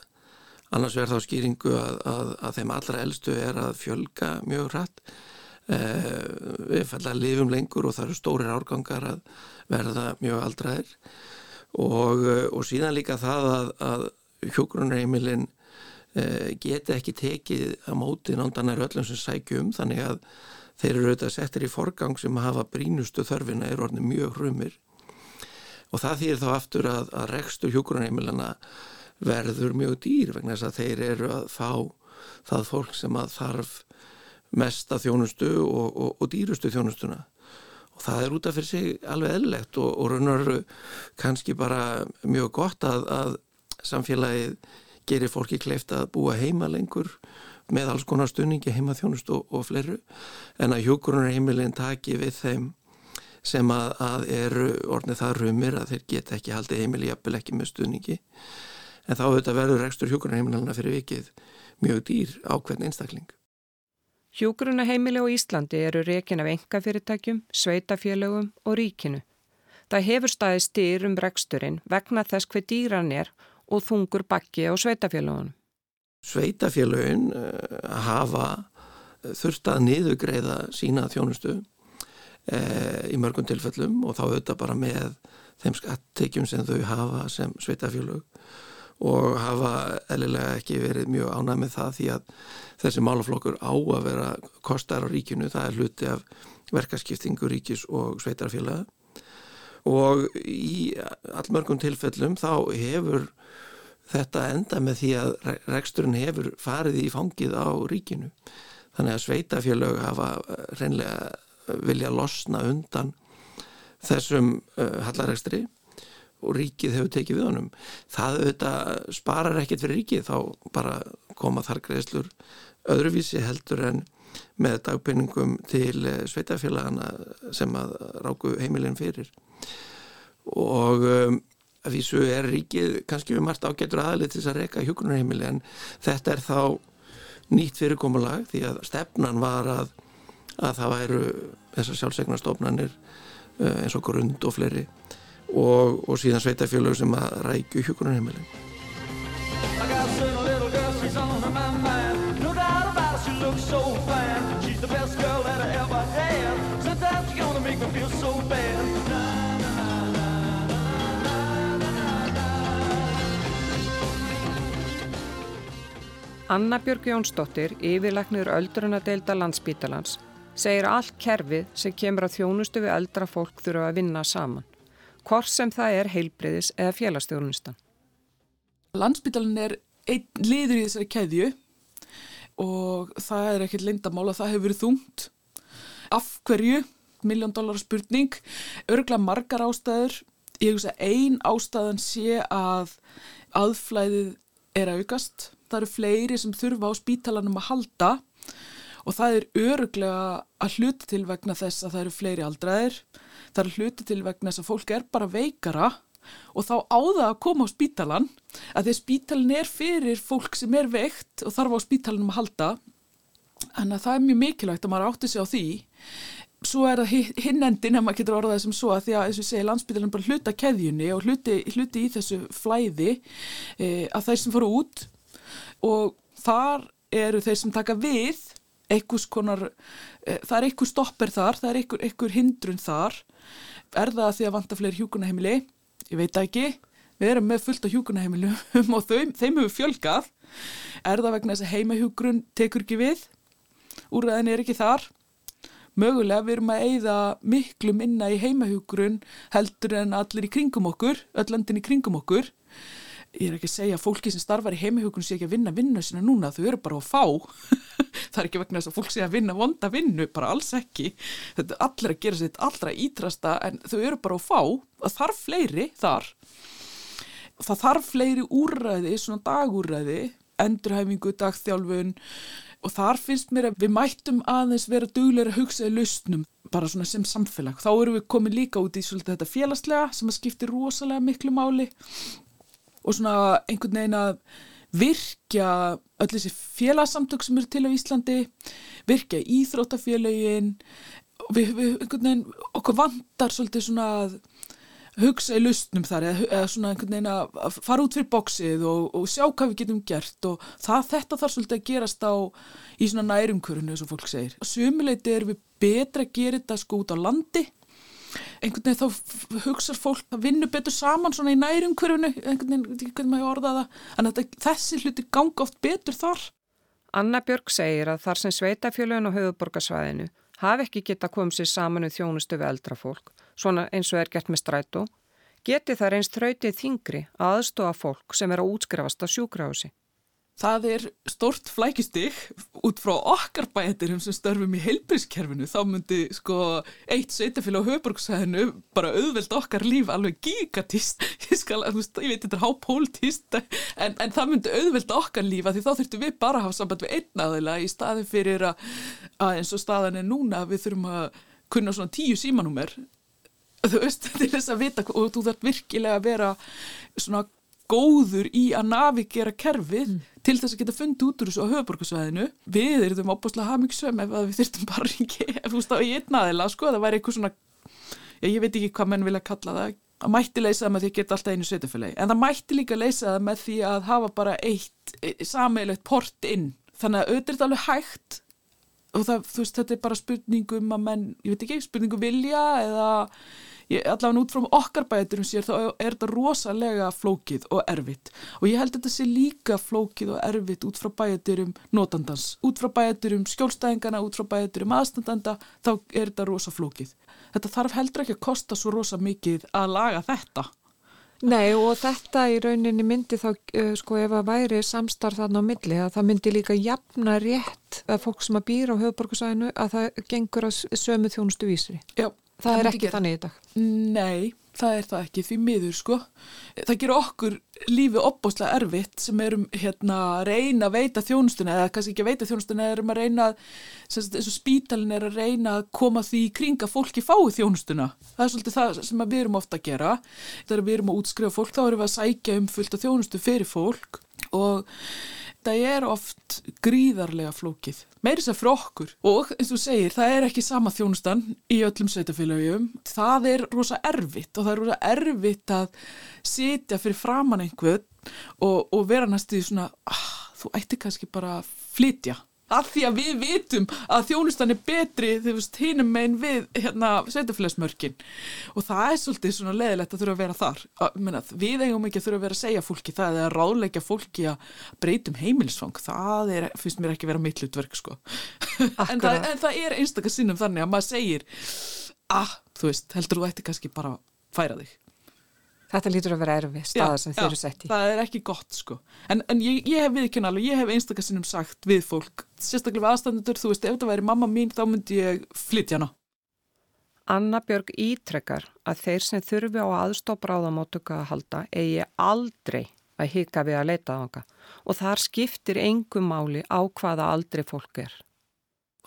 annars verð þá skýringu að, að, að þeim allra eldstu er að fjölga mjög hratt. Eh, við falla að lifum lengur og það eru stórir árgangar að verða mjög aldraðir og, og síðan líka það að, að hjógrunarheimilinn Eh, geta ekki tekið að móti nándanar öllum sem sækjum þannig að þeir eru auðvitað settir í forgang sem hafa brínustu þörfina er orðin mjög hrumir. Og það þýr þá aftur að, að rekstur hjókurunheimilana verður mjög dýr vegna þess að þeir eru að fá það fólk sem að þarf mesta þjónustu og, og, og dýrustu þjónustuna. Og það er út af fyrir sig alveg eðlegt og, og raunar kannski bara mjög gott að, að samfélagið gerir fólki kleift að búa heima lengur með alls konar stunningi heimaþjónust og, og fleiru en að hjúgrunarheimilin taki við þeim sem að, að eru orðnið það rumir að þeir geta ekki haldið heimili jafnvel ekki með stunningi en þá auðvitað verður rekstur hjúgrunarheimilina fyrir vikið mjög dýr ákveðn einstakling. Hjúgrunaheimili á Íslandi eru rekin af engafyrirtækjum, sveitafélögum og ríkinu. Það hefur staðið styr um reksturinn vegna þess hver dýran er og þungur bakki á sveitafélögunum. Sveitafélögin uh, hafa þurft að niðugreiða sína þjónustu uh, í mörgum tilfellum og þá auðvitað bara með þeim skattekjum sem þau hafa sem sveitafélög og hafa eðlilega ekki verið mjög ánæg með það því að þessi málaflokkur á að vera kostar á ríkinu, það er hluti af verkaskiptingu ríkis og sveitarfélaga og í allmörgum tilfellum þá hefur þetta enda með því að reksturinn hefur farið í fangið á ríkinu þannig að sveitafélög hafa reynlega vilja losna undan þessum uh, hallarekstri og ríkið hefur tekið við honum. Það auðvitað sparar ekkert fyrir ríkið þá bara koma þar greiðslur öðruvísi heldur en með dagpinningum til sveitafélagana sem að ráku heimilin fyrir. Og um, að vísu er ríkið kannski við margt ágættur aðalið til þess að reyka hjókunarheimili en þetta er þá nýtt fyrirkomulag því að stefnan var að, að það væru þessar sjálfsegnarstofnanir uh, eins og grund og fleiri og, og síðan sveitafélög sem að rækju hjókunarheimilin. Anna Björg Jónsdóttir, yfirleiknir öldrunadeilda landsbítalans, segir allt kerfið sem kemur að þjónustu við eldra fólk þurfa að vinna saman hvort sem það er heilbriðis eða félagstjónustan. Landsbytalan er einn liður í þessari keðju og það er ekkert lindamála, það hefur verið þungt. Af hverju? Miljón dólar spurning, örgla margar ástæður. Ég hugsa ein ástæðan sé að aðflæðið er að aukast. Það eru fleiri sem þurfa á spítalanum að halda og það er öruglega að hluta til vegna þess að það eru fleiri aldraðir það er hluti til vegna þess að fólk er bara veikara og þá áða að koma á spítalan að því spítalin er fyrir fólk sem er veikt og þarf á spítalinum að halda. En að það er mjög mikilvægt að maður átti sig á því. Svo er það hinn endin ef maður getur orðað sem svo að því að eins og ég segi landsbytalinn bara hluta keðjunni og hluti, hluti í þessu flæði e, að þeir sem fóru út og þar eru þeir sem taka við einhvers konar, e, það er einhver stoppir þar, það er einhver, einhver hindrun þar Er það að því að vanta fleiri hjúkunaheimili? Ég veit ekki. Við erum með fullt á hjúkunaheimilum og þeim, þeim hefur fjölgað. Er það vegna þess að heimahjúgrun tekur ekki við? Úrræðin er ekki þar. Mögulega við erum að eigða miklu minna í heimahjúgrun heldur en allir í kringum okkur, öll landin í kringum okkur ég er ekki að segja að fólki sem starfar í heimihjókun sé ekki að vinna vinnu sína núna, þau eru bara að fá. Það er ekki vegna þess að fólk sé að vinna vonda vinnu, bara alls ekki. Þetta er allir að gera sitt allra ítrasta en þau eru bara að fá, það þarf fleiri þar. Það þarf fleiri úrræði, svona dagúrræði endurhæfingu, dagþjálfun. Og þar finnst mér að við mættum aðeins vera dugleira að hugsa í lausnum bara svona sem samfélag, þá eru við komið líka út í svolítið þetta félagslega sem að skipti rosalega miklu máli og svona einhvern veginn að virkja öll þessi félagsamtök sem eru til á Íslandi, virkja íþróttafélagin við, við einhvern veginn, okkur vandar svolítið svona að hugsa í lustnum þar eða, eða svona einhvern veginn að fara út fyrir bóksið og, og sjá hvað við getum gert og það, þetta þarf svolítið að gerast á í svona nærumkörunu og fólk segir. Sumuleiti er við betra að gera þetta sko út á landi einhvern veginn þá hugsar fólk að vinna betur saman svona í nærumhverfunu einhvern veginn, maður orða það en þessi hluti ganga oft betur þar Anna Björg segir að þar sem sveitafjölun og höfuborgarsvæðinu hafi ekki geta komið sér saman um þjónustu við eldra fólk, svona eins og er gert með strætó, geti það reynst þrautið þingri að aðstofa fólk sem er að útskrefast á sjúkrahúsi. Það er stort flækjustig út frá okkar bæðirum sem störfum í heilbrískerfinu. Þá myndi sko eitt sveitafélag á höfbruksæðinu bara auðveld okkar líf alveg gigatist. Ég, skal, veist, ég veit þetta er hápóltist en, en það myndi auðveld okkar lífa því þá þurftum við bara að hafa samband við einn aðeila í staði fyrir að, að eins og staðan er núna við þurfum að kunna svona tíu símanúmer þú veist, til þess að vita og þú þarf virkilega að vera svona góður í að navigera kerfið til þess að geta fundið út úr þessu á höfuborgarsvæðinu við erum opbúslega hamingsum ef að við þurftum bara ekki, ef þú á í einn aðila sko, það væri eitthvað svona já, ég veit ekki hvað menn vilja kalla það. Það mætti leysa það með því að geta alltaf einu sveitufélagi en það mætti líka leysa það með því að hafa bara eitt sameilegt port inn. Þannig að auðvitað er alveg hægt. Og það, þú veist, þetta er bara spurningum að menn, ég veit ekki, spurningum vilja eða ég, allavega út frá okkar bæturum sér þá er þetta rosalega flókið og erfitt og ég held að þetta sé líka flókið og erfitt út frá bæturum notandans, út frá bæturum skjólstæðingana, út frá bæturum aðstandanda, þá er þetta rosa flókið. Þetta þarf heldur ekki að kosta svo rosa mikið að laga þetta. Nei og þetta í rauninni myndi þá uh, sko ef að væri samstarf þarna á milli að það myndi líka jafna rétt að fólk sem að býra á höfuborgarsæðinu að það gengur að sömu þjónustu vísri. Já. Það, er ekki gera. þannig í dag. Nei, það er það ekki því miður sko. Það gerur okkur lífið opbáslega erfitt sem erum hérna að reyna að veita þjónustuna eða kannski ekki að veita þjónustuna erum að reyna eins og spítalinn er að reyna að koma því í kring að fólki fái þjónustuna. Það er svolítið það sem við erum ofta að gera. Þegar við erum að útskrifa fólk þá erum við að sækja um fullt af þjónustu fyrir fólk og það er oft gríðarlega flókið. Meiri sem fyrir okkur og eins og segir, það er ekki sama þjónustan í öllum sveitafélögjum. Það er rosa erfitt og það er rosa erfitt að sitja fyrir framann einhvern og, og vera næstu í svona, ah, þú ætti kannski bara að flytja. Af því að við vitum að þjónustan er betri þú veist hinum megin við hérna sveitafélagsmörkin og það er svolítið svona leðilegt að þurfa að vera þar. Að, menna, við eigum ekki að þurfa að vera að segja fólki það eða ráðleggja fólki að breytum heimilisfang, það er, finnst mér ekki vera mitt hlutverk sko. En það, en það er einstakar sinnum þannig að maður segir ah, þú veist, heldur þú ætti kannski bara að færa þig Þetta lítur að vera erfi staða sem þeir eru sett í. það er ekki gott sko en, en ég, ég hef viðkjörn alveg, ég hef einstakar sinnum sagt við fólk, sérstaklega við aðstandendur þú veist, ef það væri mamma mín þá myndi ég flytja hana Anna Björg ítrekkar að þeir sem þurfi á aðstof bráðamóttöku að halda eigi aldrei að hika við að leita þanga og þar skiptir engum máli á hvaða aldrei fólk er.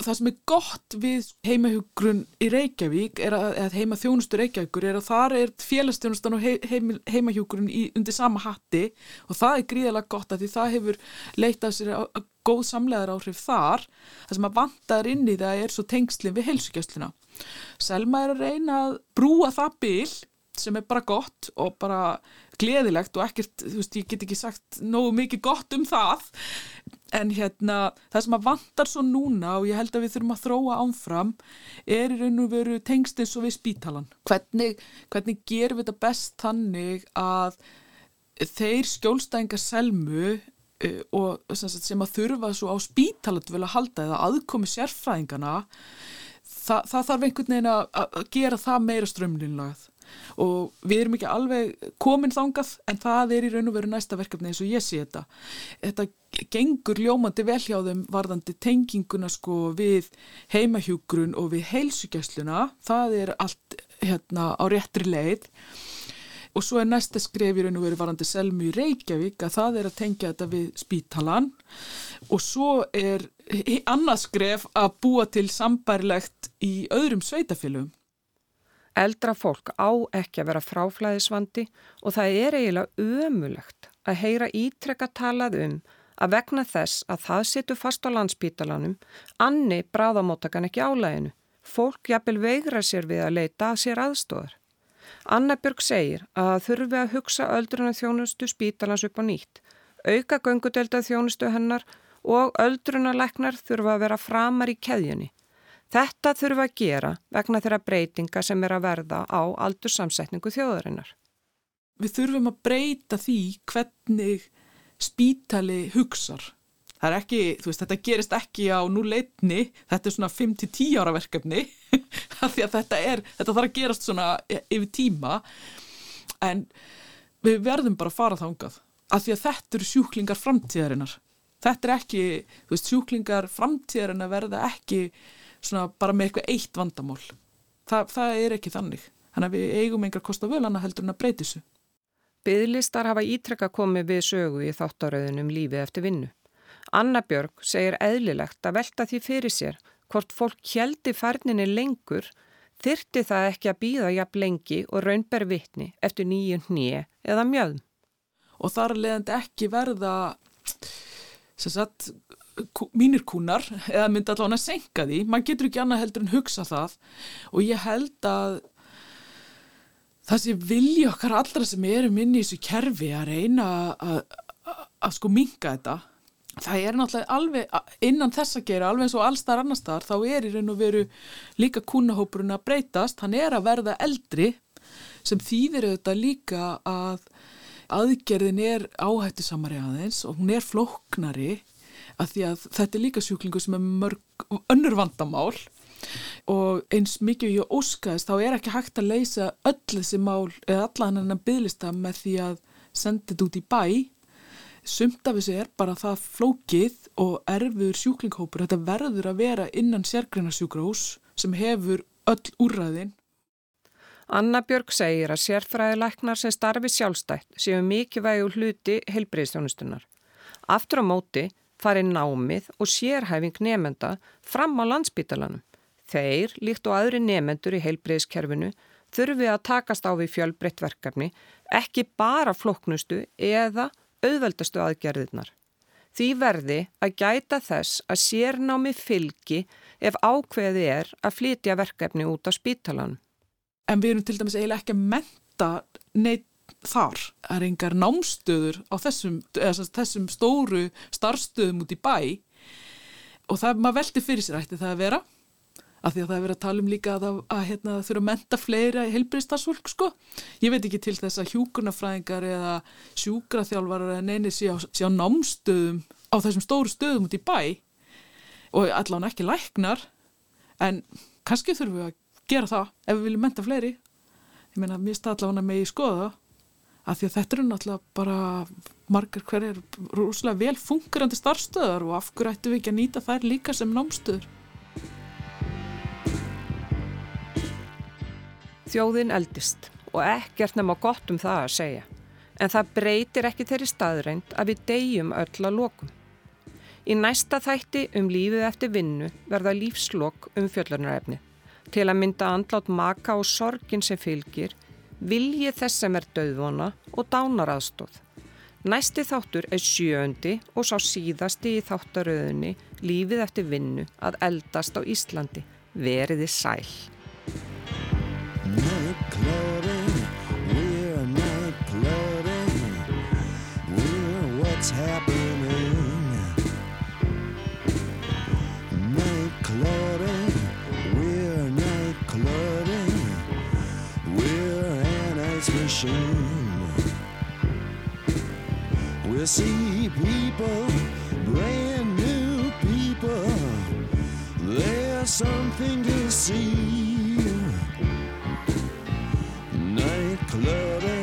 Það sem er gott við heimahjúgrun í Reykjavík er að, eða heima þjónustu Reykjavíkur er að þar er félagsþjónustan og he, heim, heimahjúgrun í, undir sama hatti og það er gríðalega gott að því það hefur leitað sér að, að góð samlegar áhrif þar. Það sem að vantar inn í það er svo tengslinn við heilsugjastluna Selma er að reyna að brúa það bil sem er bara gott og bara gleðilegt og ekkert, þú veist, ég get ekki sagt nógu mikið gott um það en hérna, það sem að vantar svo núna og ég held að við þurfum að þróa ánfram er í raun og veru tengst eins og við spítalan. Hvernig, hvernig gerum við þetta best þannig að þeir skjólstæðingar selmu uh, og sem, að þurfa svo á spítalat vel að halda eða aðkomi sérfræðingana Þa, það þarf einhvern veginn að gera það meira strömlinlagað og við erum ekki alveg komin þangað en það er í raun og veru næsta verkefni eins og ég sé þetta. Þetta gengur ljómandi vel hjá þeim varðandi tenginguna sko við heimahjúgrun og við heilsugjæsluna, það er allt hérna á réttri leið og svo er næsta skref í raun og veru varandi Selmu í Reykjavík að það er að tengja þetta við spítalan og svo er annað skref að búa til sambærilegt í öðrum sveitafélugum. Eldra fólk á ekki að vera fráflæðisvandi og það er eiginlega ömulegt að heyra ítrekka talað um að vegna þess að það situr fast á landspítalanum, anni bráðamóttakan ekki álæginu. Fólk jafnvel veigra sér við að leita að sér aðstóðar. Anna Björg segir að þurfi að hugsa öldruna þjónustu spítalans upp á nýtt, auka göngudelda þjónustu hennar og öldruna leknar þurfa að vera framar í keðjunni. Þetta þurfa að gera vegna þeirra breytinga sem er að verða á aldursamsetningu þjóðarinnar. Við þurfum að breyta því hvernig spítali hugsar. Það er ekki, þú veist, þetta gerist ekki á núleitni, þetta er svona 5-10 ára verkefni, þetta er, þetta þarf að gerast svona yfir tíma, en við verðum bara að fara þángað, af því að þetta eru sjúklingar framtíðarinnar. Þetta er ekki, þú veist, sjúklingar framtíðar en að verða ekki svona bara með eitthvað eitt vandamál. Þa, það er ekki þannig. Þannig að við eigum einhver kosta völana heldur en að breyti þessu. Byðlistar hafa ítrekka komið við sögu í þáttaröðunum lífið eftir vinnu. Anna Björg segir eðlilegt að velta því fyrir sér hvort fólk kjeldi færninni lengur þyrti það ekki að býða jafn lengi og raunber vitni eftir nýjum hnið eða mjöðum. Og þar leðandi ekki verða sem sagt, mínir kúnar eða myndi allavega að senka því. Man getur ekki annað heldur en hugsa það og ég held að það sé vilji okkar allra sem erum inn í þessu kerfi að reyna að, sko minka þetta. Það er náttúrulega alveg innan þess að gera, alveg eins og allstar annars þar, þá er í raun og veru líka kúnahópurinn að breytast, hann er að verða eldri sem þýðir auðvitað líka að aðgerðin er áhættisamari aðeins og hún er flóknari að því að þetta er líka sjúklingu sem er mörg önnur vandamál. Og eins mikið ég óskaðist þá er ekki hægt að leysa öll þessi mál eða allan hennan bygglista með því að senda þetta út í bæ. Sumt af þessu er bara það flókið og erfur sjúklinghópur. Þetta verður að vera innan sérgreinarsjúkrahús sem hefur öll úrræðin. Anna Björg segir að sérfræðilæknar sem starfi sjálfstætt séu mikilvægu hluti heilbreyðstjónustunar. Aftur á móti fari námið og sérhæfing nefenda fram á landsbítalanum. Þeir, líkt og aðri nefendur í heilbreyðskerfinu, þurfi að takast á við fjölbreytt verkefni, ekki bara floknustu eða auðveldastu aðgerðirnar. Því verði að gæta þess að sérnámi fylgi ef ákveði er að flytja verkefni út á spítalanum. en við erum til dæmis eiginlega ekki að menta neitt þar. Er engar námstöður á þessum, þessum stóru starfstöðum út í bæ. Og það maður velti fyrir sér ætti það að vera? Af því að það er verið að tala um líka að, að, að hérna, þurfa að menta fleira í heilbriðstarfsfólk sko. Ég veit ekki til þess að hjúkurnafræðingar eða sjúkraþjálfarar eða neini sé á, sé á námstöðum á þessum stóru stöðum út í bæ. Og allan ekki læknar. En kannski þurfum við að gera það ef við viljum menta fleiri. Ég meina, mér stað allavega með í skoða af því að þetta eru náttúrulega bara margar hverjar rúslega vel fungerandi starfstöðar og af hverju ættum við ekki að nýta þær líka sem námstöður Þjóðin eldist og ekkert nema gott um það að segja. En það breytir ekki þeirri staðreind að við deyjum öll að lokum. Í næsta þætti um lífið eftir vinnu verða lífslokk um fjöllunarefni. Til að mynda andlátt maka og sorgin sem fylgir, vilji þess sem er döðvona og dánaraðstóð. Næsti þáttur er sjöundi og sá síðasti í þáttaröðunni lífið eftir vinnu að eldast á Íslandi. Veriði sæl. We'll see people, brand new people. There's something to see. Nightclub.